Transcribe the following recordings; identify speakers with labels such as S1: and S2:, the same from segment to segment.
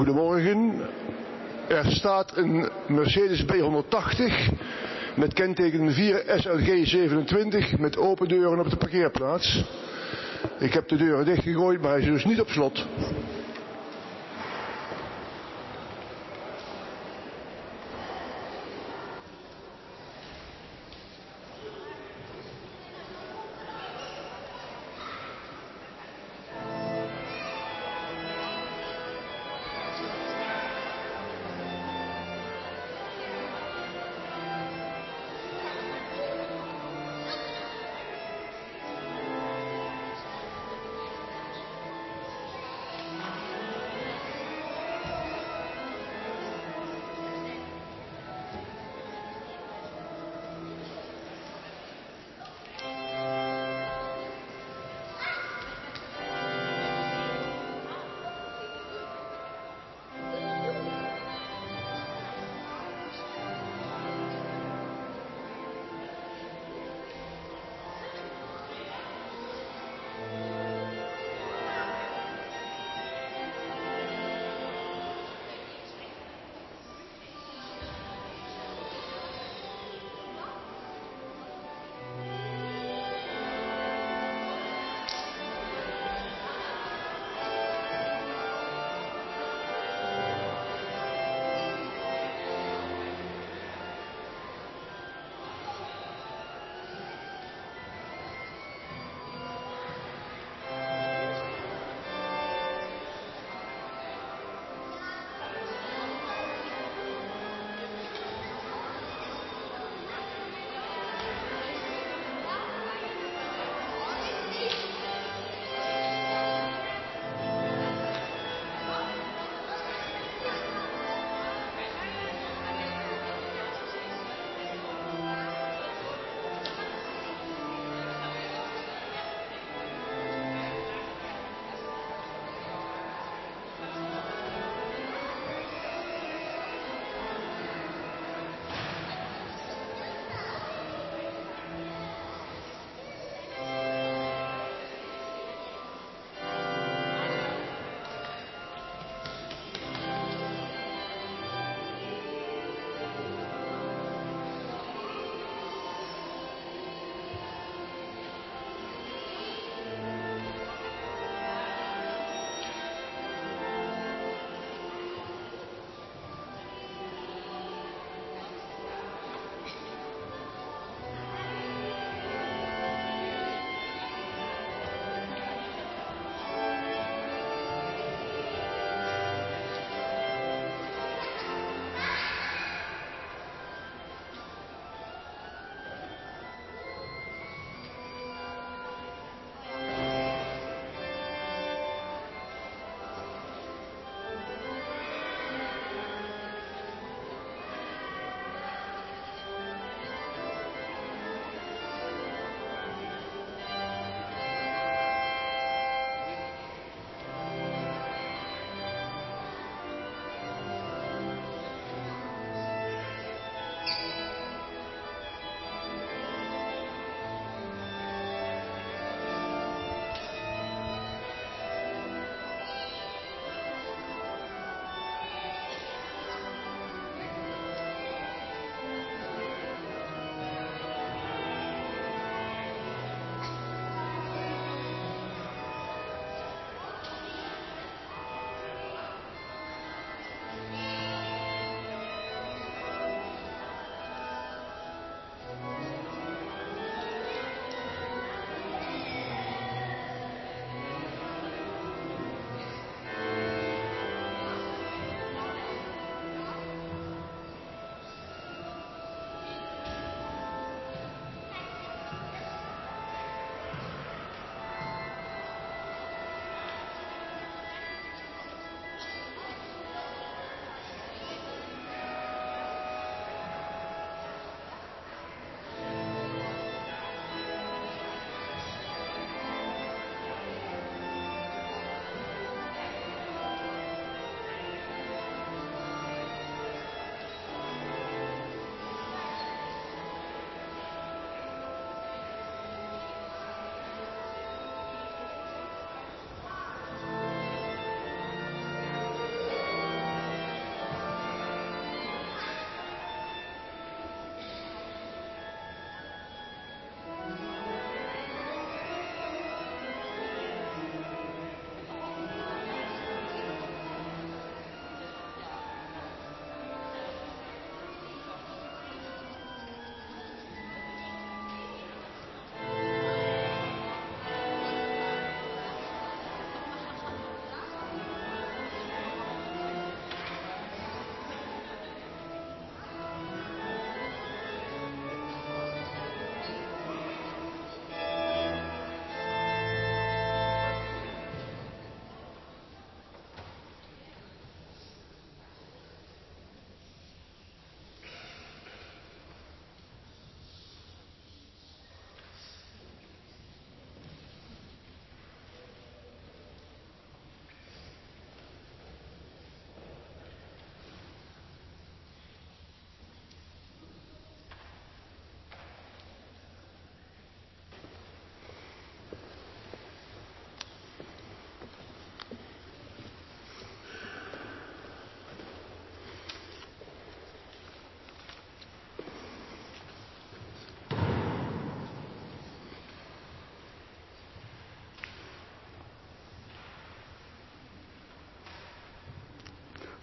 S1: Goedemorgen. Er staat een Mercedes B180 met kenteken 4 SLG 27 met open deuren op de parkeerplaats. Ik heb de deuren dichtgegooid, maar hij is dus niet op slot.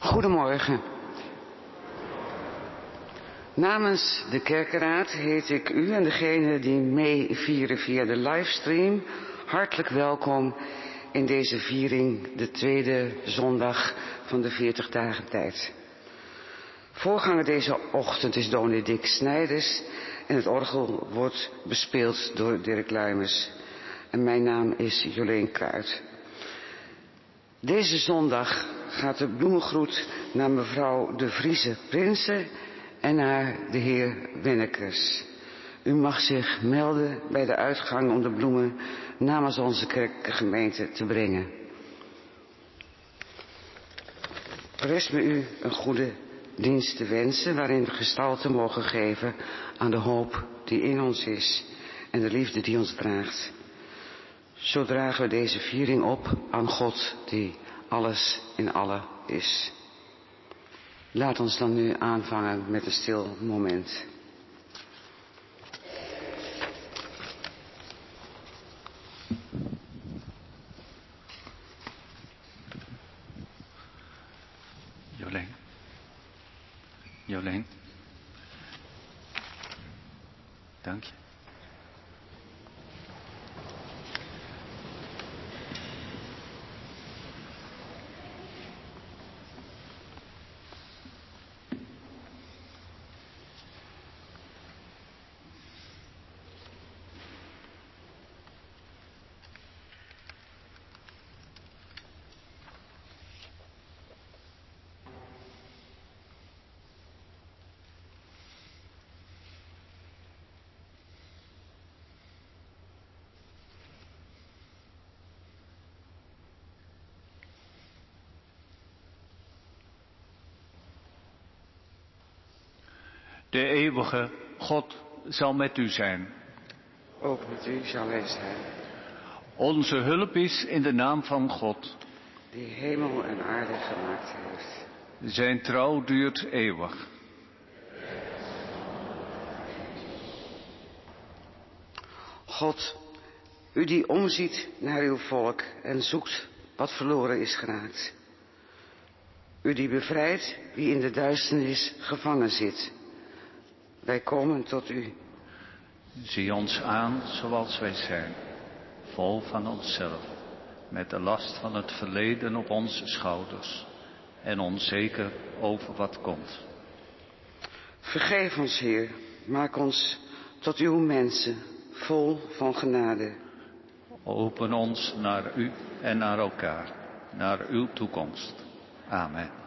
S2: Goedemorgen. Namens de kerkenraad heet ik u en degene die mee vieren via de livestream hartelijk welkom in deze viering, de tweede zondag van de 40 dagen tijd. Voorganger deze ochtend is dominee Dick Snijders en het orgel wordt bespeeld door Dirk Luimers. En mijn naam is Joleen Kruid. Deze zondag gaat de bloemengroet naar mevrouw de Vriese Prinsen en naar de heer Wennekes. U mag zich melden bij de uitgang om de bloemen namens onze kerkgemeente te brengen. Rest me u een goede dienst te wensen waarin gestalte mogen geven aan de hoop die in ons is en de liefde die ons draagt. Zo dragen we deze viering op aan God die alles in alle is. Laat ons dan nu aanvangen met een stil moment.
S3: De eeuwige God zal met u zijn.
S2: Ook met u zal hij zijn,
S3: Onze hulp is in de naam van God.
S2: die hemel en aarde gemaakt heeft.
S3: Zijn trouw duurt eeuwig.
S2: God, u die omziet naar uw volk en zoekt wat verloren is geraakt. U die bevrijdt wie in de duisternis gevangen zit. Wij komen tot u.
S3: Zie ons aan zoals wij zijn, vol van onszelf, met de last van het verleden op onze schouders en onzeker over wat komt.
S2: Vergeef ons, Heer. Maak ons tot uw mensen, vol van genade.
S3: Open ons naar u en naar elkaar, naar uw toekomst. Amen.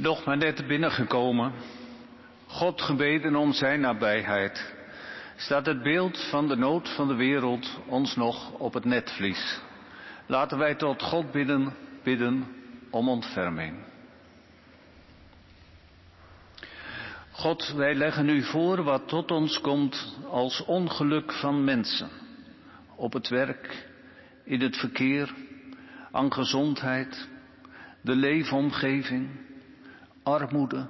S3: Nog maar net binnengekomen, God gebeden om zijn nabijheid, staat het beeld van de nood van de wereld ons nog op het netvlies. Laten wij tot God bidden, bidden om ontferming. God, wij leggen u voor wat tot ons komt als ongeluk van mensen. Op het werk, in het verkeer, aan gezondheid, de leefomgeving, armoede,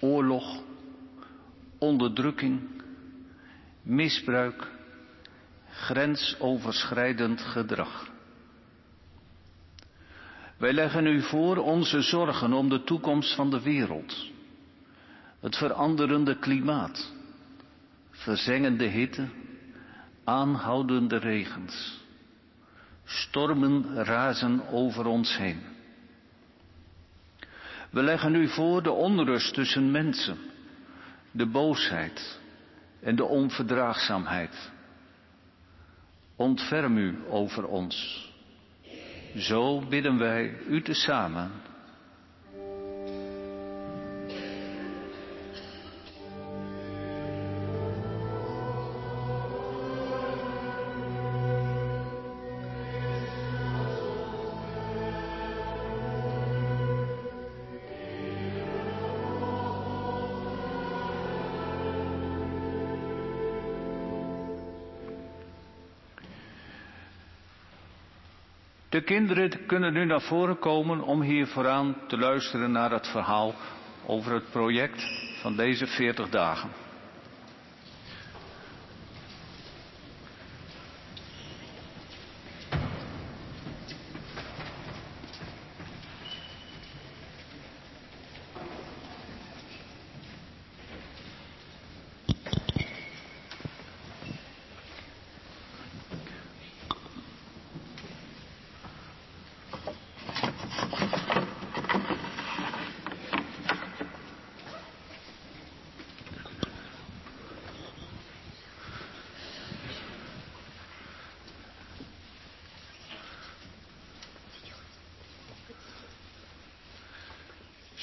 S3: oorlog, onderdrukking, misbruik, grensoverschrijdend gedrag. Wij leggen u voor onze zorgen om de toekomst van de wereld, het veranderende klimaat, verzengende hitte, aanhoudende regens. Stormen razen over ons heen. We leggen u voor de onrust tussen mensen, de boosheid en de onverdraagzaamheid. Ontferm u over ons. Zo bidden wij u tezamen. De kinderen kunnen nu naar voren komen om hier vooraan te luisteren naar het verhaal over het project van deze 40 dagen.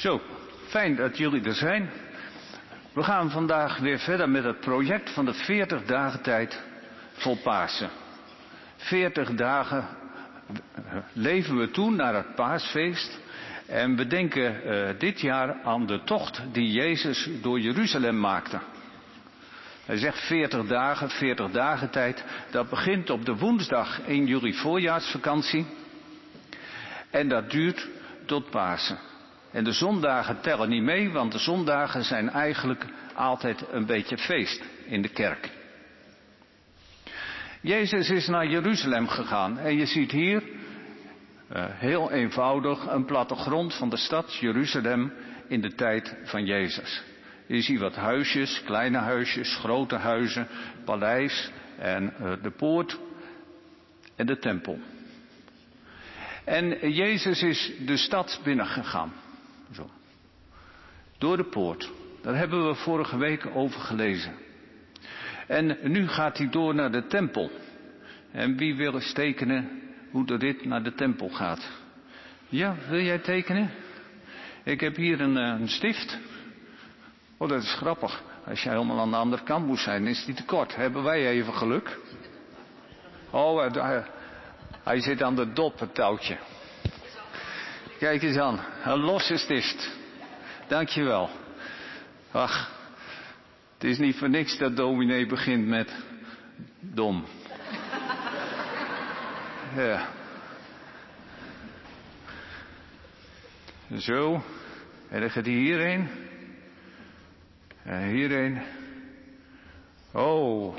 S3: Zo, fijn dat jullie er zijn. We gaan vandaag weer verder met het project van de 40 dagen tijd vol Pasen. 40 dagen leven we toe naar het paasfeest. En we denken uh, dit jaar aan de tocht die Jezus door Jeruzalem maakte. Hij zegt 40 dagen, 40 dagen tijd. Dat begint op de woensdag in jullie voorjaarsvakantie. En dat duurt tot Pasen. En de zondagen tellen niet mee, want de zondagen zijn eigenlijk altijd een beetje feest in de kerk. Jezus is naar Jeruzalem gegaan en je ziet hier uh, heel eenvoudig een plattegrond van de stad Jeruzalem in de tijd van Jezus. Je ziet wat huisjes, kleine huisjes, grote huizen, paleis en uh, de poort en de tempel. En Jezus is de stad binnengegaan. Zo. Door de poort. Daar hebben we vorige week over gelezen. En nu gaat hij door naar de tempel. En wie wil eens tekenen hoe de rit naar de tempel gaat? Ja, wil jij tekenen? Ik heb hier een, een stift. Oh, dat is grappig. Als jij helemaal aan de andere kant moest zijn, is die te kort. Hebben wij even geluk? Oh, hij, hij zit aan de dop, het touwtje. Kijk eens aan, een losse stift. Dankjewel. Ach, het is niet voor niks dat dominee begint met dom. Ja. Zo. En dan gaat hij hierheen. En hierheen. Oh.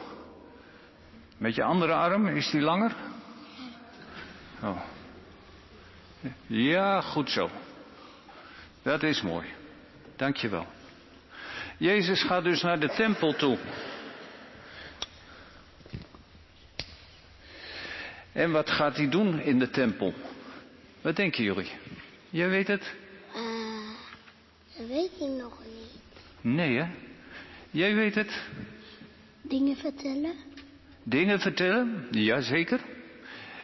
S3: Met je andere arm, is die langer? Oh. Ja, goed zo. Dat is mooi. Dankjewel. Jezus gaat dus naar de tempel toe. En wat gaat hij doen in de tempel? Wat denken jullie? Jij weet het?
S4: Uh, dat weet ik nog niet.
S3: Nee, hè? Jij weet het?
S4: Dingen vertellen.
S3: Dingen vertellen? Jazeker.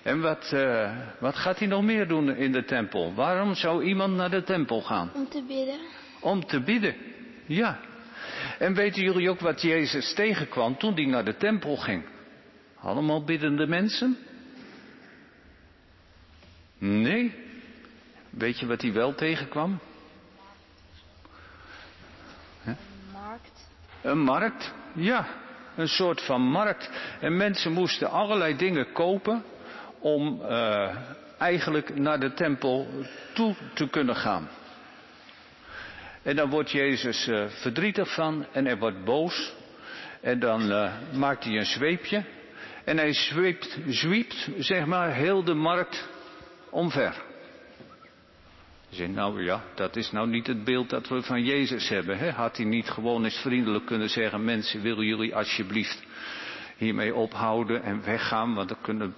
S3: En wat, uh, wat gaat hij nog meer doen in de tempel? Waarom zou iemand naar de tempel gaan?
S4: Om te bidden.
S3: Om te bidden, ja. En weten jullie ook wat Jezus tegenkwam toen hij naar de tempel ging? Allemaal biddende mensen? Nee. Weet je wat hij wel tegenkwam?
S4: Een markt.
S3: Een markt, ja. Een soort van markt. En mensen moesten allerlei dingen kopen om uh, eigenlijk naar de tempel toe te kunnen gaan. En dan wordt Jezus uh, verdrietig van en hij wordt boos. En dan uh, maakt hij een zweepje. En hij zweept, zwiept, zeg maar, heel de markt omver. Je nou ja, dat is nou niet het beeld dat we van Jezus hebben. Hè? Had hij niet gewoon eens vriendelijk kunnen zeggen, mensen, willen jullie alsjeblieft hiermee ophouden en weggaan, want dan kunnen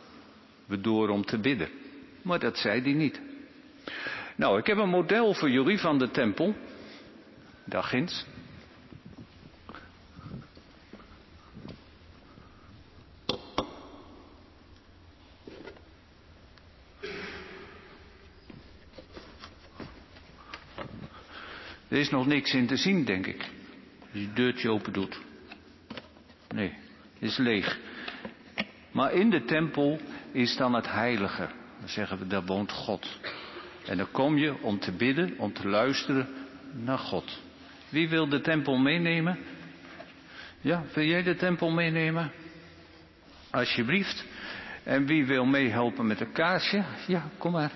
S3: we door om te bidden. Maar dat zei hij niet. Nou, ik heb een model voor jullie van de tempel. Dag ginds. Er is nog niks in te zien, denk ik. Als je het deurtje open doet. Nee, het is leeg. Maar in de tempel is dan het heilige. Dan zeggen we, daar woont God. En dan kom je om te bidden, om te luisteren naar God. Wie wil de tempel meenemen? Ja, wil jij de tempel meenemen? Alsjeblieft. En wie wil meehelpen met een kaarsje? Ja, kom maar.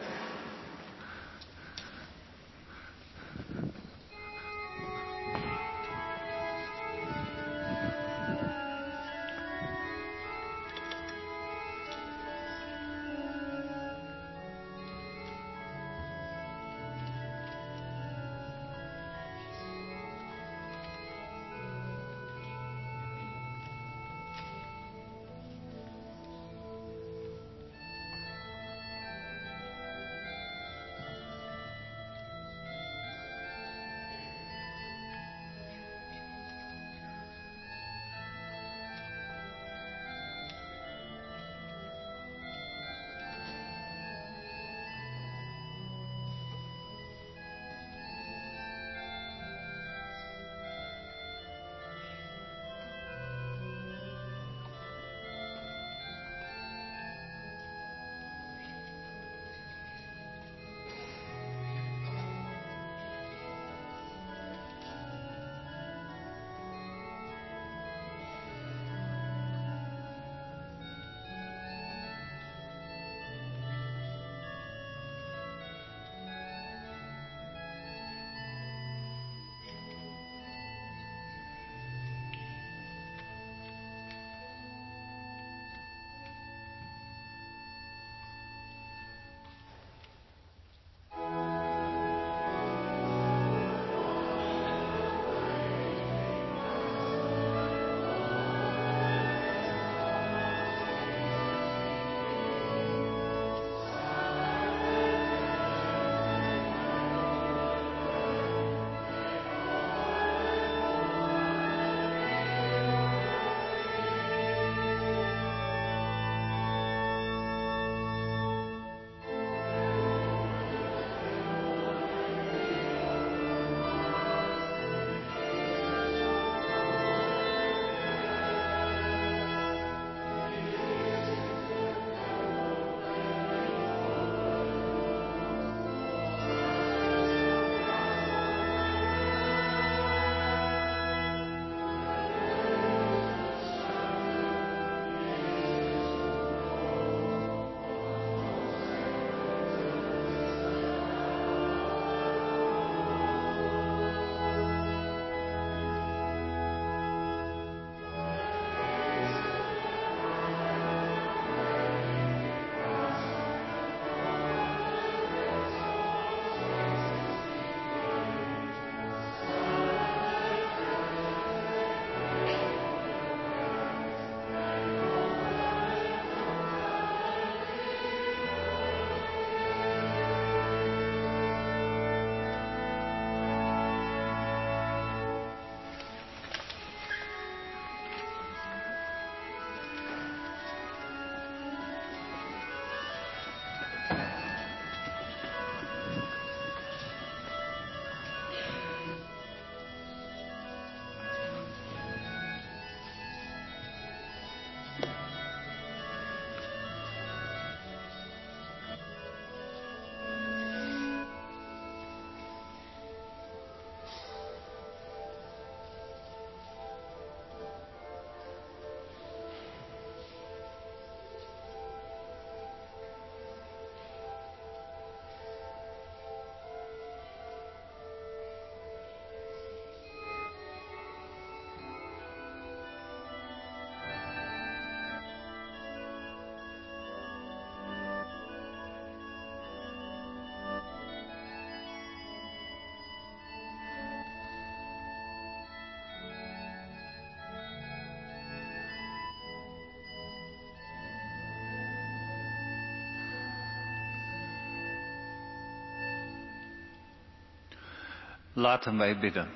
S3: Laten wij bidden.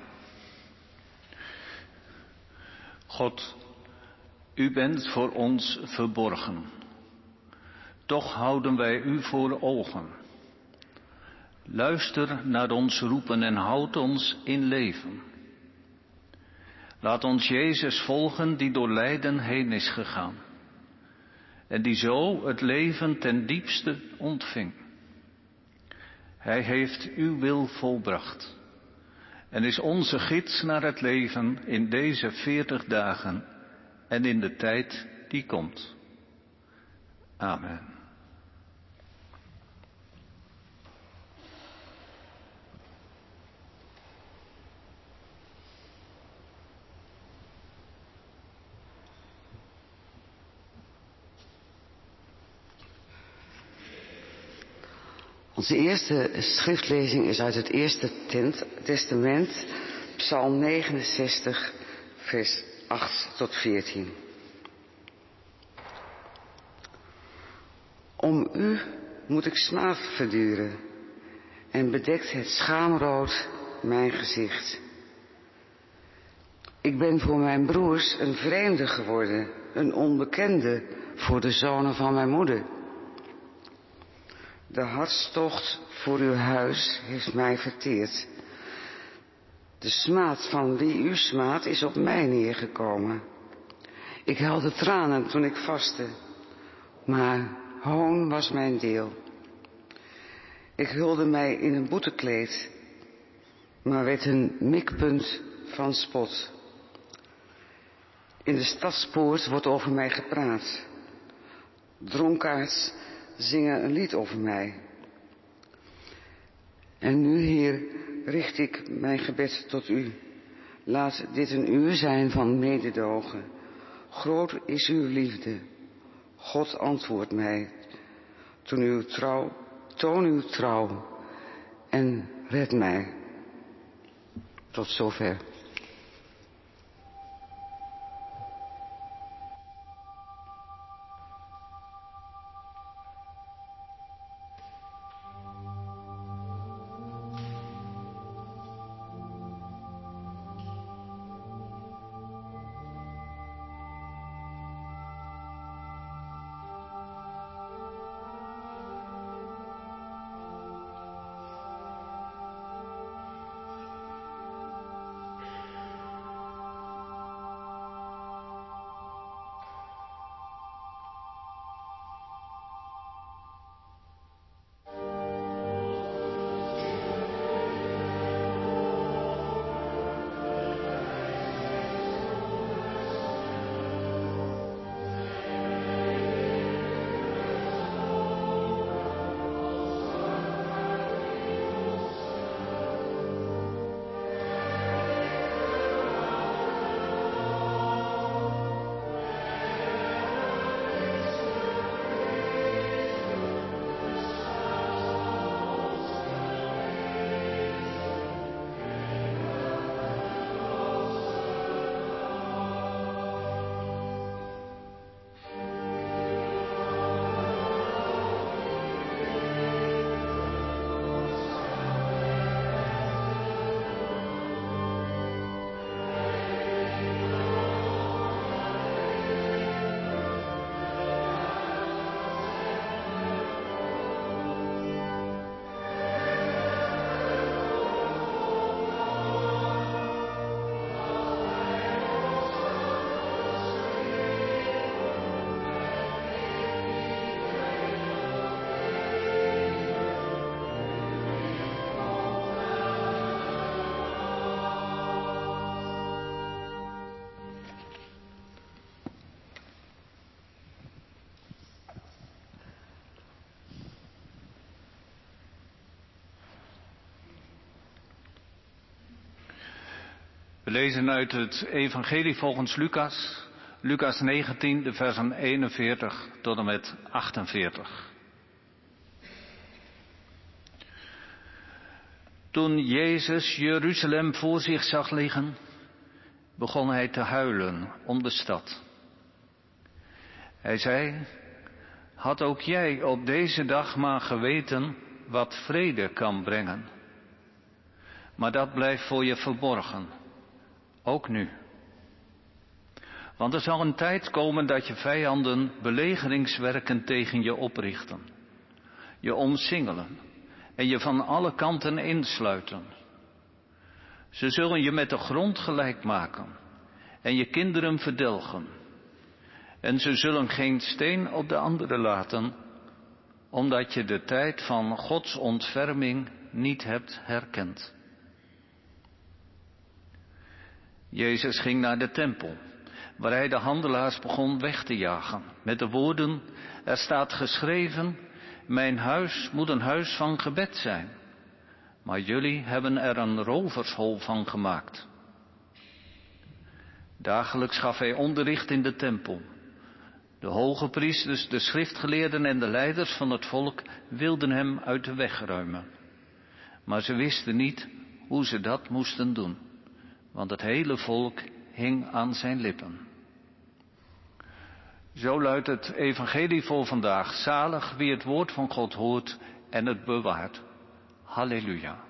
S3: God, u bent voor ons verborgen. Toch houden wij u voor ogen. Luister naar ons roepen en houd ons in leven. Laat ons Jezus volgen die door lijden heen is gegaan. En die zo het leven ten diepste ontving. Hij heeft uw wil volbracht en is onze gids naar het leven in deze veertig dagen en in de tijd die komt. Amen.
S2: Onze eerste schriftlezing is uit het Eerste Testament, Psalm 69, vers 8 tot 14. Om u moet ik smaad verduren en bedekt het schaamrood mijn gezicht. Ik ben voor mijn broers een vreemde geworden, een onbekende voor de zonen van mijn moeder. De hartstocht voor uw huis heeft mij verteerd. De smaad van wie u smaadt is op mij neergekomen. Ik helde tranen toen ik vastte, maar hoon was mijn deel. Ik hulde mij in een boetekleed, maar werd een mikpunt van spot. In de stadspoort wordt over mij gepraat. Dronkaards zingen een lied over mij. En nu, Heer, richt ik mijn gebed tot U. Laat dit een uur zijn van mededogen. Groot is uw liefde. God antwoordt mij. Toen uw trouw, toon uw trouw en red mij. Tot zover.
S3: We lezen uit het Evangelie volgens Lucas, Lucas 19, de versen 41 tot en met 48. Toen Jezus Jeruzalem voor zich zag liggen, begon hij te huilen om de stad. Hij zei, had ook jij op deze dag maar geweten wat vrede kan brengen. Maar dat blijft voor je verborgen. Ook nu. Want er zal een tijd komen dat je vijanden belegeringswerken tegen je oprichten. Je omsingelen en je van alle kanten insluiten. Ze zullen je met de grond gelijk maken en je kinderen verdelgen. En ze zullen geen steen op de andere laten, omdat je de tijd van Gods ontferming niet hebt herkend. Jezus ging naar de tempel, waar hij de handelaars begon weg te jagen, met de woorden, er staat geschreven, mijn huis moet een huis van gebed zijn, maar jullie hebben er een rovershol van gemaakt. Dagelijks gaf hij onderricht in de tempel. De hoge priesters, de schriftgeleerden en de leiders van het volk wilden hem uit de weg ruimen. Maar ze wisten niet hoe ze dat moesten doen, want het hele volk hing aan zijn lippen. Zo luidt het evangelie voor vandaag. Zalig wie het woord van God hoort en het bewaart. Halleluja.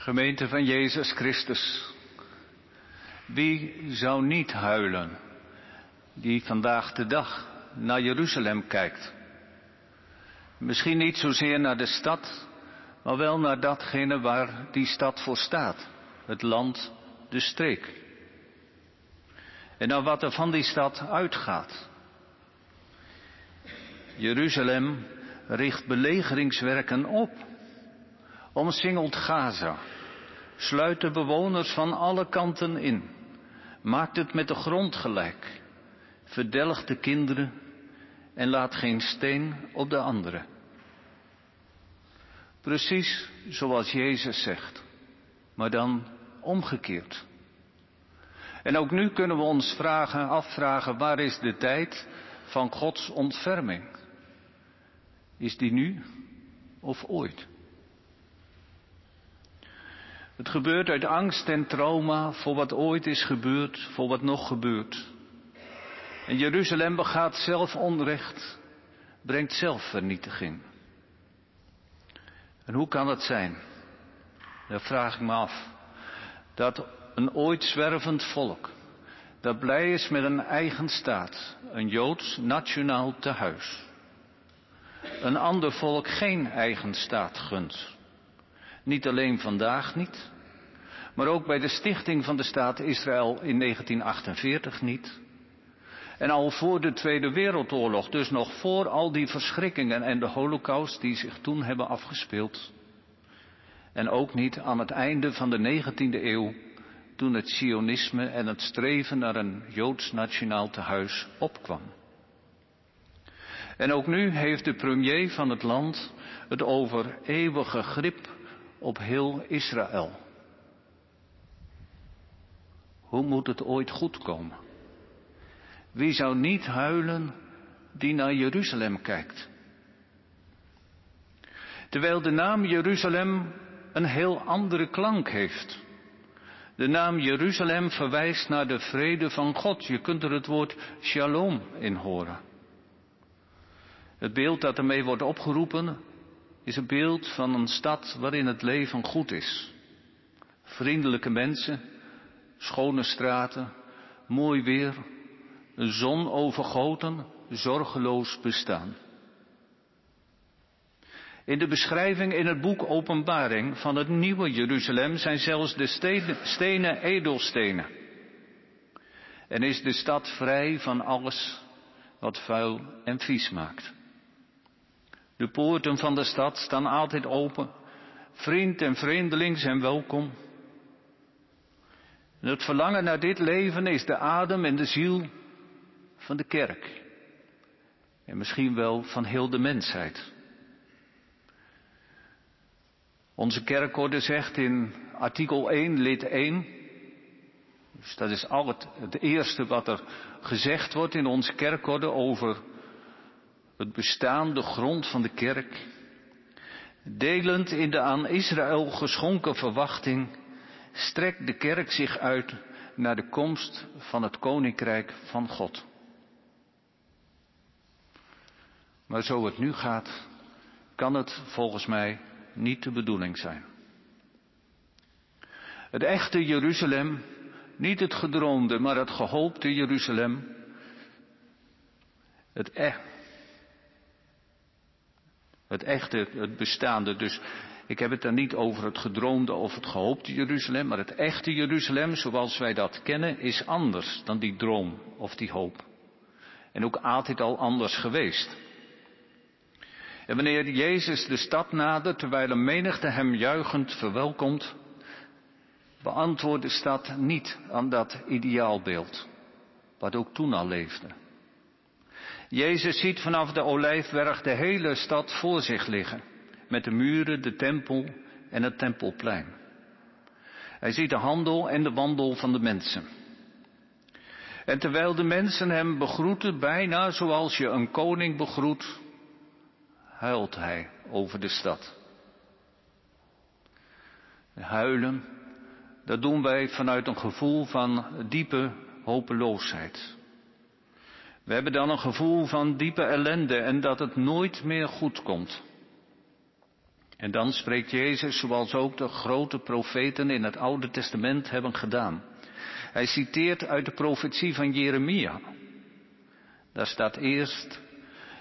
S3: Gemeente van Jezus Christus. Wie zou niet huilen die vandaag de dag naar Jeruzalem kijkt? Misschien niet zozeer naar de stad, maar wel naar datgene waar die stad voor staat. Het land, de streek. En naar wat er van die stad uitgaat. Jeruzalem richt belegeringswerken op omsingelt Gaza, sluit de bewoners van alle kanten in, maakt het met de grond gelijk, verdelgt de kinderen en laat geen steen op de andere. Precies zoals Jezus zegt, maar dan omgekeerd. En ook nu kunnen we ons vragen, afvragen, waar is de tijd van Gods ontferming? Is die nu of ooit? Het gebeurt uit angst en trauma voor wat ooit is gebeurd, voor wat nog gebeurt. En Jeruzalem begaat zelf onrecht, brengt zelf vernietiging. En hoe kan het zijn? Dat vraag ik me af. Dat een ooit zwervend volk, dat blij is met een eigen staat, een Joods nationaal tehuis, een ander volk geen eigen staat gunt. Niet alleen vandaag niet, maar ook bij de stichting van de staat Israël in 1948 niet. En al voor de Tweede Wereldoorlog, dus nog voor al die verschrikkingen en de holocaust die zich toen hebben afgespeeld. En ook niet aan het einde van de 19e eeuw, toen het sionisme en het streven naar een Joods nationaal tehuis opkwam. En ook nu heeft de premier van het land het over eeuwige grip op heel Israël. Hoe moet het ooit goed komen? Wie zou niet huilen die naar Jeruzalem kijkt? Terwijl de naam Jeruzalem een heel andere klank heeft. De naam Jeruzalem verwijst naar de vrede van God. Je kunt er het woord shalom in horen. Het beeld dat ermee wordt opgeroepen is een beeld van een stad waarin het leven goed is. Vriendelijke mensen, schone straten, mooi weer, een zon overgoten, zorgeloos bestaan. In de beschrijving in het boek Openbaring van het nieuwe Jeruzalem zijn zelfs de stenen edelstenen. En is de stad vrij van alles wat vuil en vies maakt. De poorten van de stad staan altijd open. Vriend en vreemdeling zijn welkom. En het verlangen naar dit leven is de adem en de ziel van de kerk. En misschien wel van heel de mensheid. Onze kerkorde zegt in artikel 1, lid 1, dus dat is al het, het eerste wat er gezegd wordt in onze kerkorde over het bestaande grond van de kerk. Delend in de aan Israël geschonken verwachting strekt de kerk zich uit naar de komst van het koninkrijk van God. Maar zo het nu gaat, kan het volgens mij niet de bedoeling zijn. Het echte Jeruzalem, niet het gedroomde, maar het gehoopte Jeruzalem. Het, e het echte, het bestaande. Dus ik heb het dan niet over het gedroomde of het gehoopte Jeruzalem, maar het echte Jeruzalem zoals wij dat kennen is anders dan die droom of die hoop. En ook altijd al anders geweest. En wanneer Jezus de stad nadert, terwijl een menigte hem juichend verwelkomt, beantwoordt de stad niet aan dat ideaalbeeld, wat ook toen al leefde. Jezus ziet vanaf de olijfberg de hele stad voor zich liggen, met de muren, de tempel en het tempelplein. Hij ziet de handel en de wandel van de mensen. En terwijl de mensen hem begroeten, bijna zoals je een koning begroet, huilt hij over de stad. Huilen, dat doen wij vanuit een gevoel van diepe hopeloosheid. We hebben dan een gevoel van diepe ellende en dat het nooit meer goed komt. En dan spreekt Jezus zoals ook de grote profeten in het Oude Testament hebben gedaan. Hij citeert uit de profetie van Jeremia. Daar staat eerst,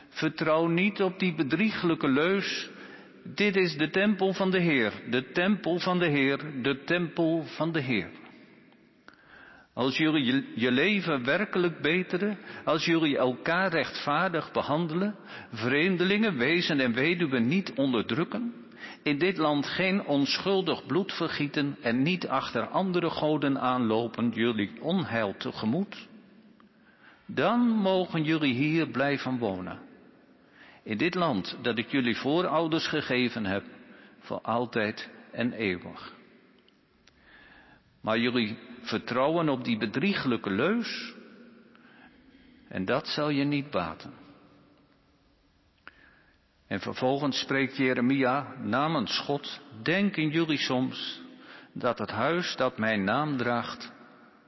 S3: Vertrouw niet op die bedrieglijke leus. Dit is de tempel van de Heer, de tempel van de Heer, de tempel van de Heer. Als jullie je leven werkelijk beteren, als jullie elkaar rechtvaardig behandelen, vreemdelingen, wezen en weduwen niet onderdrukken, in dit land geen onschuldig bloed vergieten en niet achter andere goden aanlopen, jullie onheil tegemoet, dan mogen jullie hier blijven wonen in dit land dat ik jullie voorouders gegeven heb, voor altijd en eeuwig. Maar jullie vertrouwen op die bedrieglijke leus. En dat zal je niet baten. En vervolgens spreekt Jeremia namens God, denken jullie soms dat het huis dat mijn naam draagt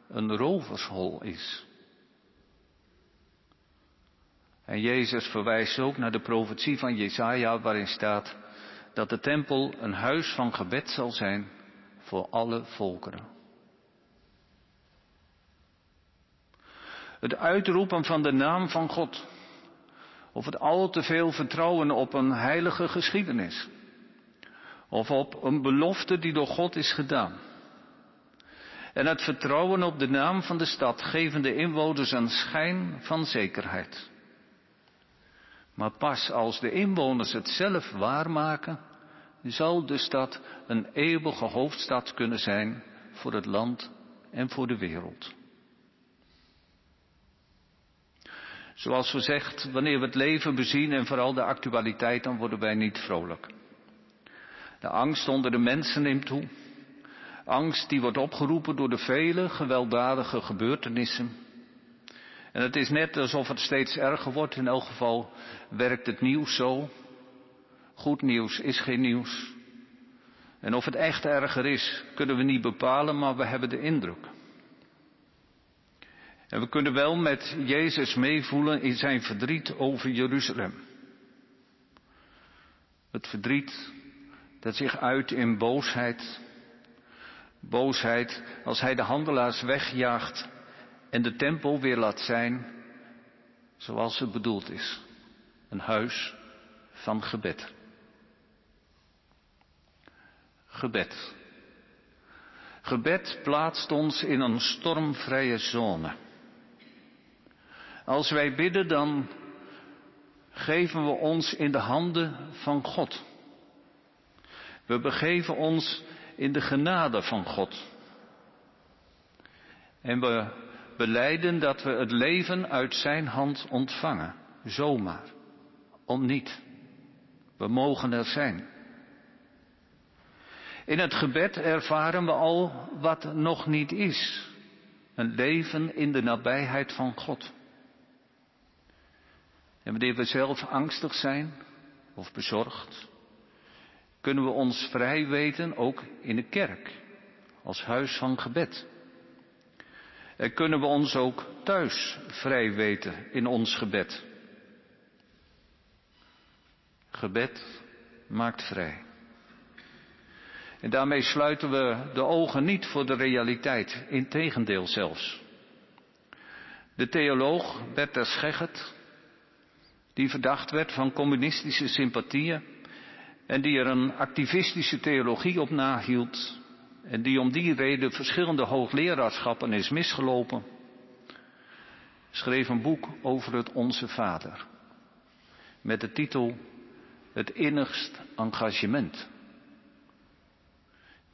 S3: een rovershol is? En Jezus verwijst ook naar de profetie van Jesaja waarin staat dat de tempel een huis van gebed zal zijn voor alle volkeren. Het uitroepen van de naam van God. Of het al te veel vertrouwen op een heilige geschiedenis. Of op een belofte die door God is gedaan. En het vertrouwen op de naam van de stad geven de inwoners een schijn van zekerheid. Maar pas als de inwoners het zelf waarmaken, zal de stad een eeuwige hoofdstad kunnen zijn voor het land en voor de wereld. Zoals gezegd, wanneer we het leven bezien en vooral de actualiteit, dan worden wij niet vrolijk. De angst onder de mensen neemt toe. Angst die wordt opgeroepen door de vele gewelddadige gebeurtenissen. En het is net alsof het steeds erger wordt. In elk geval werkt het nieuws zo. Goed nieuws is geen nieuws. En of het echt erger is, kunnen we niet bepalen, maar we hebben de indruk. En we kunnen wel met Jezus meevoelen in zijn verdriet over Jeruzalem. Het verdriet dat zich uit in boosheid. Boosheid als hij de handelaars wegjaagt en de tempel weer laat zijn zoals het bedoeld is. Een huis van gebed. Gebed. Gebed plaatst ons in een stormvrije zone. Als wij bidden, dan geven we ons in de handen van God. We begeven ons in de genade van God. En we beleiden dat we het leven uit Zijn hand ontvangen. Zomaar. Om niet. We mogen er zijn. In het gebed ervaren we al wat nog niet is. Een leven in de nabijheid van God. En wanneer we zelf angstig zijn of bezorgd, kunnen we ons vrij weten ook in de kerk, als huis van gebed. En kunnen we ons ook thuis vrij weten in ons gebed. Gebed maakt vrij. En daarmee sluiten we de ogen niet voor de realiteit, integendeel zelfs. De theoloog Bertha Schegget die verdacht werd van communistische sympathieën en die er een activistische theologie op nahield en die om die reden verschillende hoogleraarschappen is misgelopen, schreef een boek over het Onze Vader met de titel Het innigst engagement.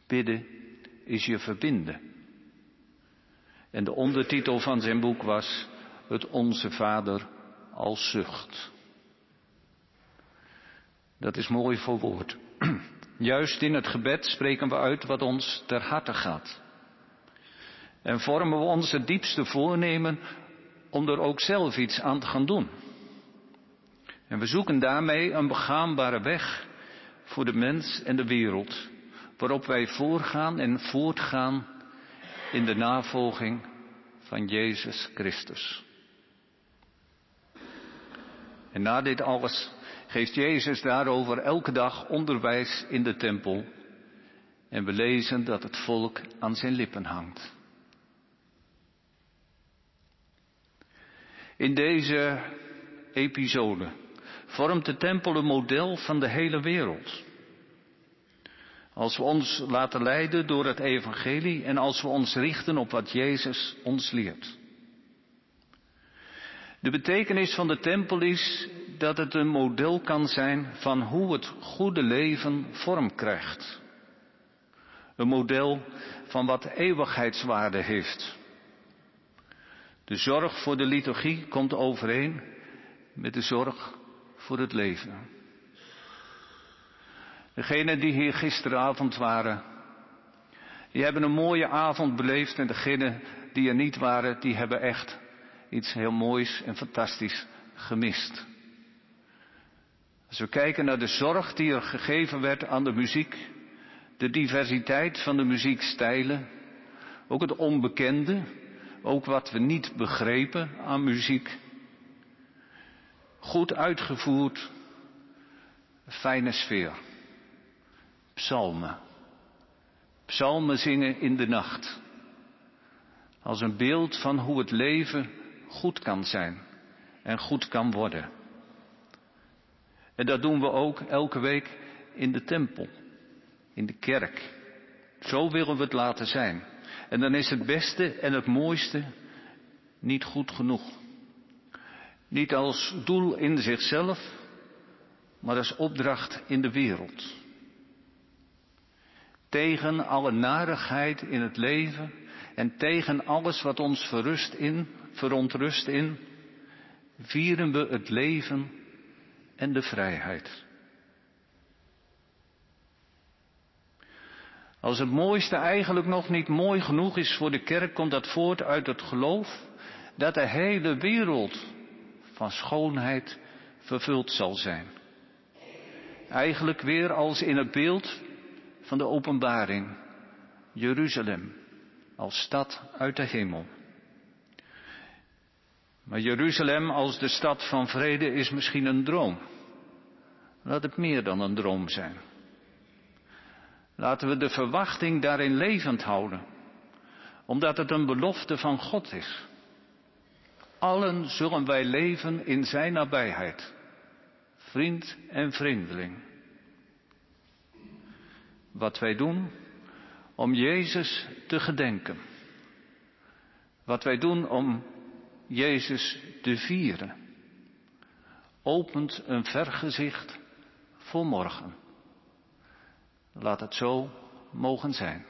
S3: Bidden is je verbinden. En de ondertitel van zijn boek was Het Onze Vader als zucht. Dat is mooi voor woord. Juist in het gebed spreken we uit wat ons ter harte gaat. En vormen we ons het diepste voornemen om er ook zelf iets aan te gaan doen. En we zoeken daarmee een begaanbare weg voor de mens en de wereld, waarop wij voorgaan en voortgaan in de navolging van Jezus Christus. En na dit alles geeft Jezus daarover elke dag onderwijs in de tempel. En we lezen dat het volk aan zijn lippen hangt. In deze episode vormt de tempel een model van de hele wereld. Als we ons laten leiden door het evangelie en als we ons richten op wat Jezus ons leert. De betekenis van de tempel is dat het een model kan zijn van hoe het goede leven vorm krijgt. Een model van wat eeuwigheidswaarde heeft. De zorg voor de liturgie komt overeen met de zorg voor het leven. Degenen die hier gisteravond waren, die hebben een mooie avond beleefd en degenen die er niet waren, die hebben echt iets heel moois en fantastisch gemist. Als we kijken naar de zorg die er gegeven werd aan de muziek, de diversiteit van de muziekstijlen, ook het onbekende, ook wat we niet begrepen aan muziek. Goed uitgevoerd, fijne sfeer. Psalmen. Psalmen zingen in de nacht. Als een beeld van hoe het leven goed kan zijn en goed kan worden. En dat doen we ook elke week in de tempel, in de kerk. Zo willen we het laten zijn. En dan is het beste en het mooiste niet goed genoeg. Niet als doel in zichzelf, maar als opdracht in de wereld. Tegen alle narigheid in het leven en tegen alles wat ons verrust in, verontrust in, vieren we het leven en de vrijheid. Als het mooiste eigenlijk nog niet mooi genoeg is voor de kerk, komt dat voort uit het geloof dat de hele wereld van schoonheid vervuld zal zijn. Eigenlijk weer als in het beeld van de openbaring. Jeruzalem als stad uit de hemel. Maar Jeruzalem als de stad van vrede is misschien een droom. Laat het meer dan een droom zijn. Laten we de verwachting daarin levend houden, omdat het een belofte van God is. Allen zullen wij leven in Zijn nabijheid, vriend en vreemdeling. Wat wij doen om Jezus te gedenken. Wat wij doen om Jezus te vieren, opent een vergezicht voor morgen. Laat het zo mogen zijn.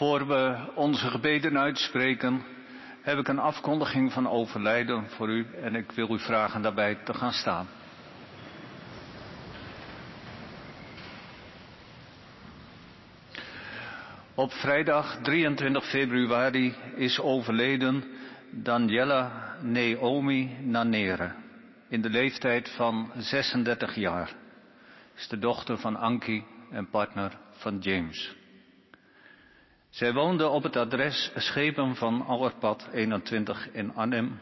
S3: Voor we onze gebeden uitspreken, heb ik een afkondiging van overlijden voor u en ik wil u vragen daarbij te gaan staan. Op vrijdag 23 februari is overleden Daniela Naomi Nanere in de leeftijd van 36 jaar. Is de dochter van Ankie en partner van James. Zij woonde op het adres Schepen van Allerpad 21 in Arnhem.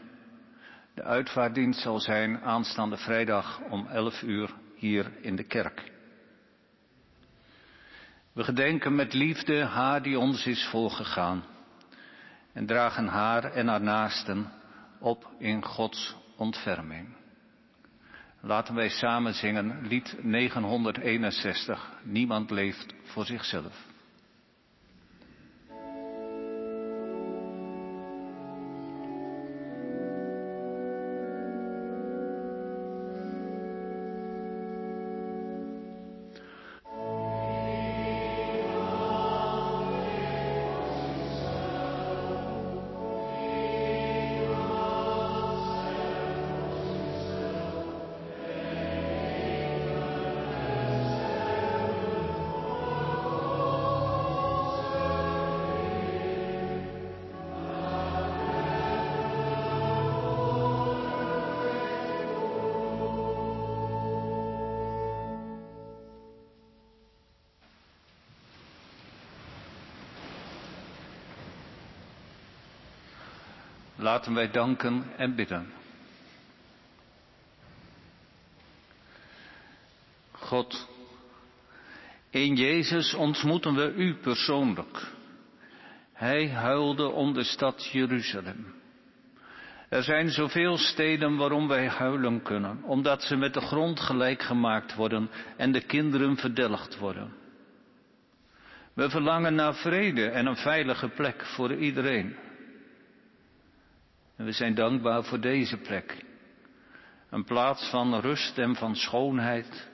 S3: De uitvaartdienst zal zijn aanstaande vrijdag om 11 uur hier in de kerk. We gedenken met liefde haar die ons is voorgegaan en dragen haar en haar naasten op in Gods ontferming. Laten wij samen zingen lied 961. Niemand leeft voor zichzelf. Laten wij danken en bidden. God, in Jezus ontmoeten we U persoonlijk. Hij huilde om de stad Jeruzalem. Er zijn zoveel steden waarom wij huilen kunnen, omdat ze met de grond gelijk gemaakt worden en de kinderen verdelgd worden. We verlangen naar vrede en een veilige plek voor iedereen. En we zijn dankbaar voor deze plek. Een plaats van rust en van schoonheid.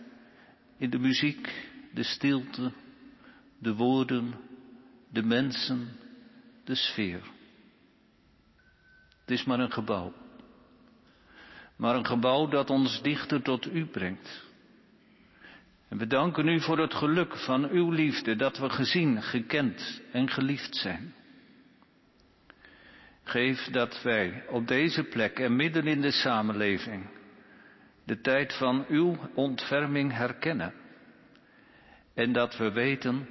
S3: In de muziek, de stilte, de woorden, de mensen, de sfeer. Het is maar een gebouw. Maar een gebouw dat ons dichter tot u brengt. En we danken u voor het geluk van uw liefde dat we gezien, gekend en geliefd zijn. Geef dat wij op deze plek en midden in de samenleving de tijd van uw ontferming herkennen. En dat we weten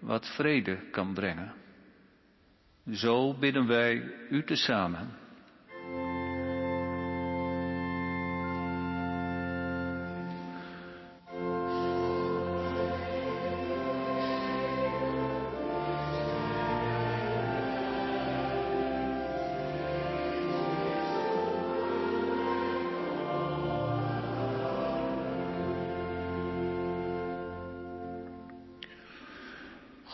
S3: wat vrede kan brengen. Zo bidden wij u tezamen.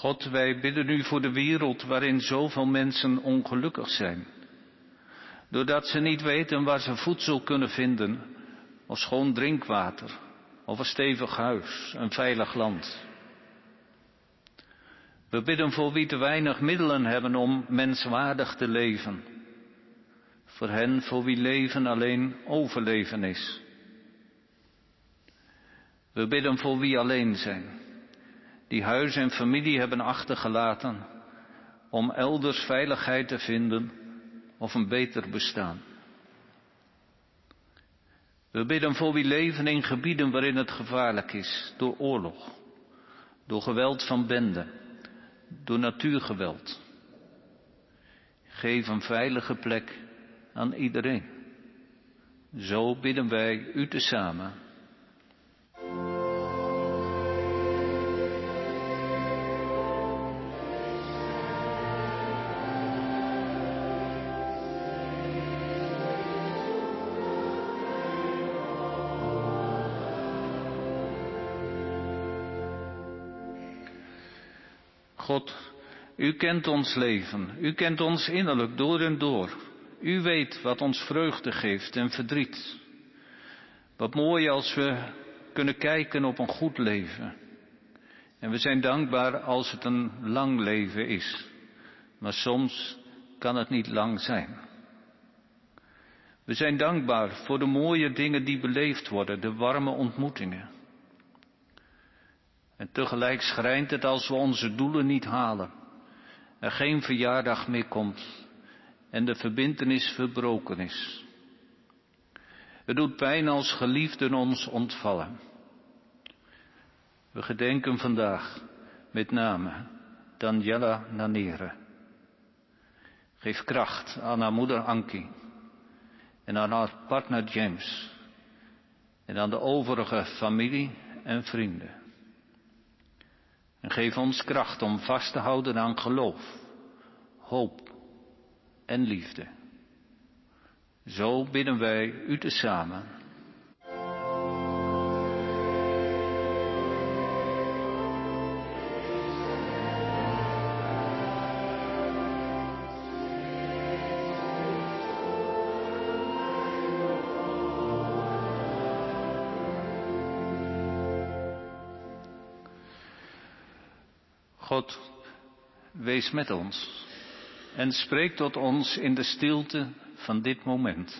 S3: God, wij bidden u voor de wereld waarin zoveel mensen ongelukkig zijn. Doordat ze niet weten waar ze voedsel kunnen vinden, of schoon drinkwater, of een stevig huis, een veilig land. We bidden voor wie te weinig middelen hebben om menswaardig te leven. Voor hen voor wie leven alleen overleven is. We bidden voor wie alleen zijn die huis en familie hebben achtergelaten om elders veiligheid te vinden of een beter bestaan. We bidden voor wie leven in gebieden waarin het gevaarlijk is, door oorlog, door geweld van benden, door natuurgeweld. Geef een veilige plek aan iedereen. Zo bidden wij u tezamen. God, u kent ons leven, u kent ons innerlijk door en door. U weet wat ons vreugde geeft en verdriet. Wat mooi als we kunnen kijken op een goed leven. En we zijn dankbaar als het een lang leven is. maar soms kan het niet lang zijn. We zijn dankbaar voor de mooie dingen die beleefd worden, de warme ontmoetingen. En tegelijk schrijnt het als we onze doelen niet halen, er geen verjaardag meer komt en de verbintenis verbroken is. Het doet pijn als geliefden ons ontvallen. We gedenken vandaag met name Daniela Nanere. Geef kracht aan haar moeder Anki en aan haar partner James en aan de overige familie en vrienden. En geef ons kracht om vast te houden aan geloof, hoop en liefde. Zo bidden wij u tezamen. God, wees met ons en spreek tot ons in de stilte van dit moment.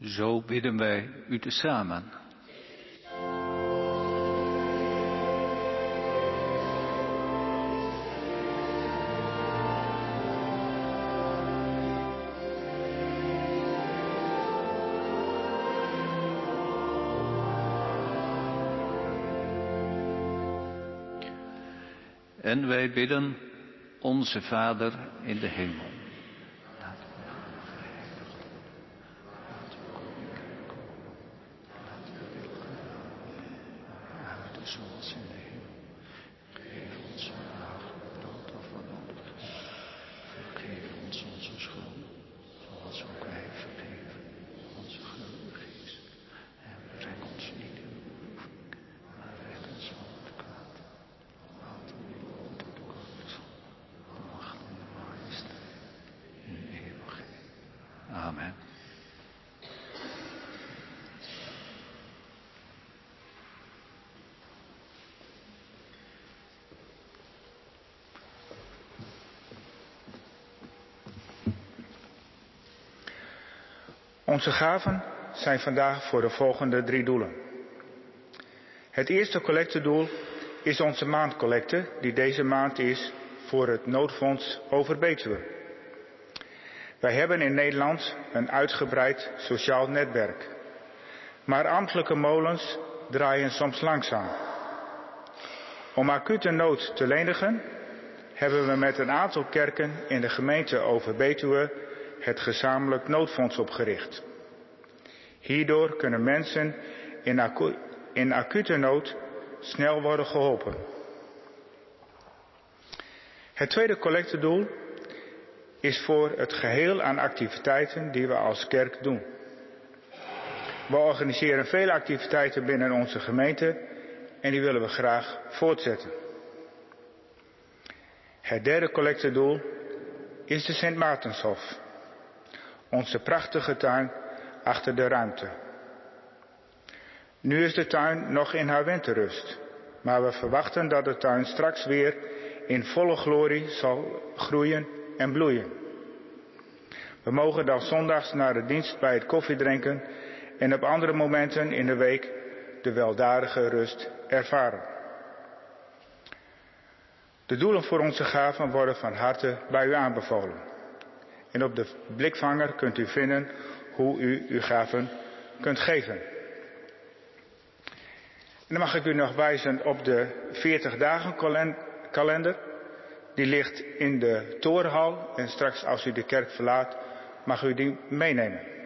S3: Zo bidden wij u tezamen. En wij bidden onze Vader in de hemel. zoals in de hemel. Geef ons vandaag brood of wat nodig is. Vergeef ons onze schulden, zoals ook wij vergeven onze schuldigen is. En breng ons niet in beproeving, maar red ons van het kwaad. Want u bent het koning, de macht en de majesteit in eeuwigheid. Amen.
S5: Onze gaven zijn vandaag voor de volgende drie doelen. Het eerste collectedoel is onze maandcollecte, die deze maand is voor het noodfonds over Betuwe. Wij hebben in Nederland een uitgebreid sociaal netwerk. Maar ambtelijke molens draaien soms langzaam. Om acute nood te lenigen hebben we met een aantal kerken in de gemeente Overbetuwe het gezamenlijk noodfonds opgericht. Hierdoor kunnen mensen in, in acute nood snel worden geholpen. Het tweede collectedoel is voor het geheel aan activiteiten die we als kerk doen. We organiseren vele activiteiten binnen onze gemeente en die willen we graag voortzetten. Het derde collectedoel is de Sint Maartenshof, onze prachtige tuin achter de ruimte. Nu is de tuin nog in haar winterrust, maar we verwachten dat de tuin straks weer in volle glorie zal groeien en bloeien. We mogen dan zondags naar de dienst bij het koffiedrinken en op andere momenten in de week de weldadige rust ervaren. De doelen voor onze gaven worden van harte bij u aanbevolen. En op de blikvanger kunt u vinden hoe u uw gaven kunt geven. En dan mag ik u nog wijzen op de 40 dagen kalender. Die ligt in de torenhal en straks als u de kerk verlaat mag u die meenemen.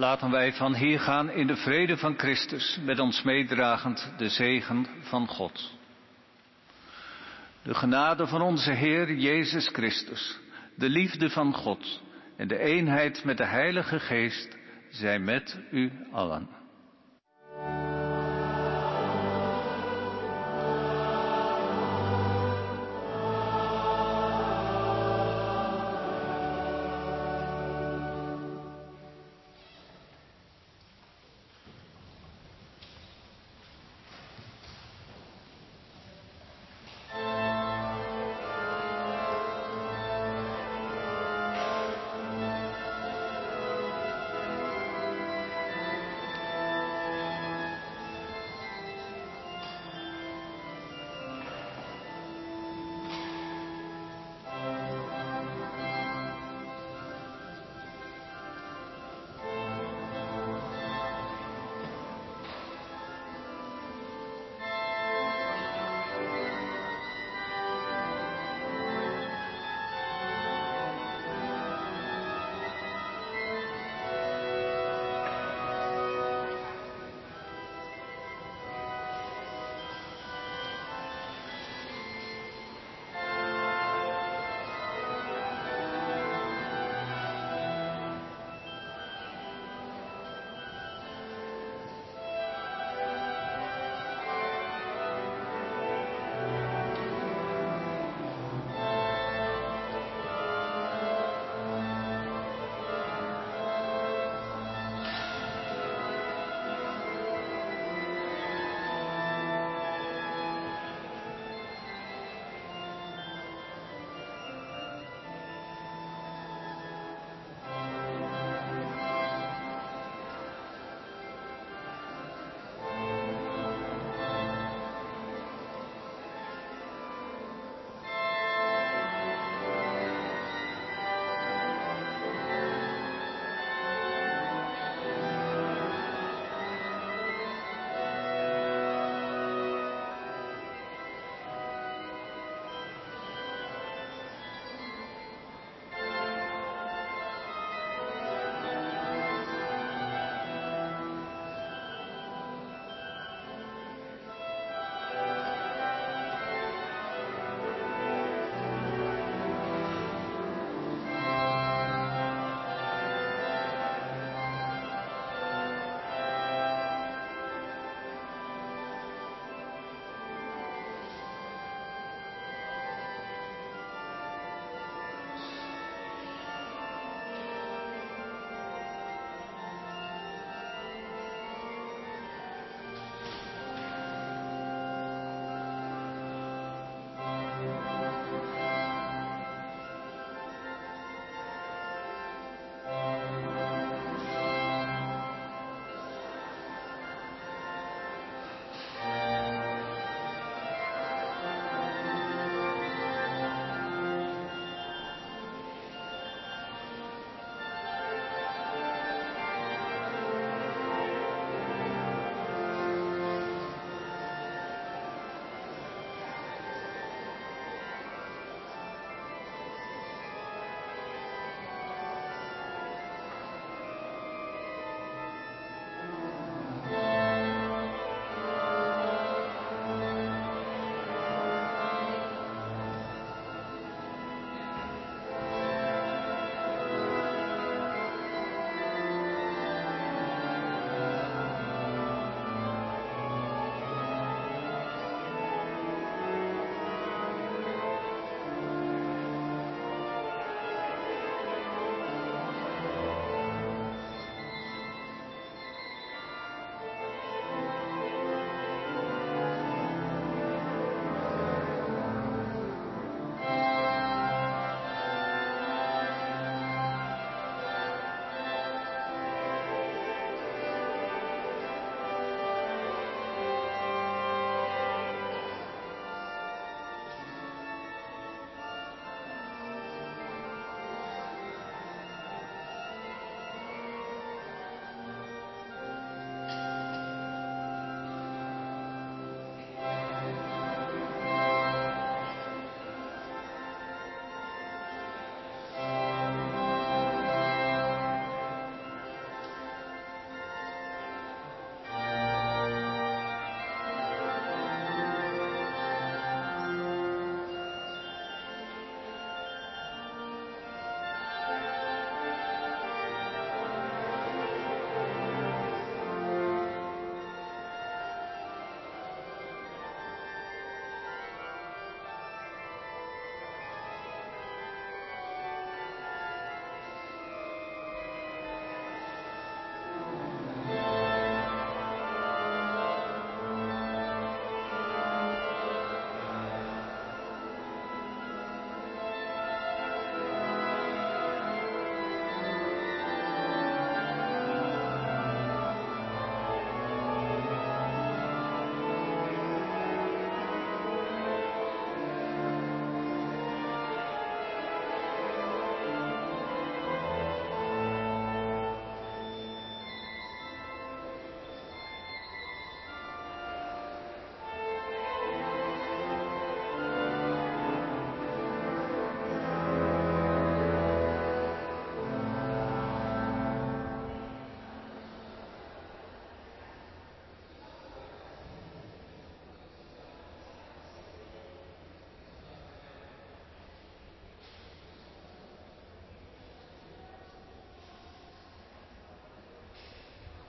S3: Laten wij van hier gaan in de vrede van Christus, met ons meedragend de zegen van God. De genade van onze Heer Jezus Christus, de liefde van God en de eenheid met de Heilige Geest zijn met u allen.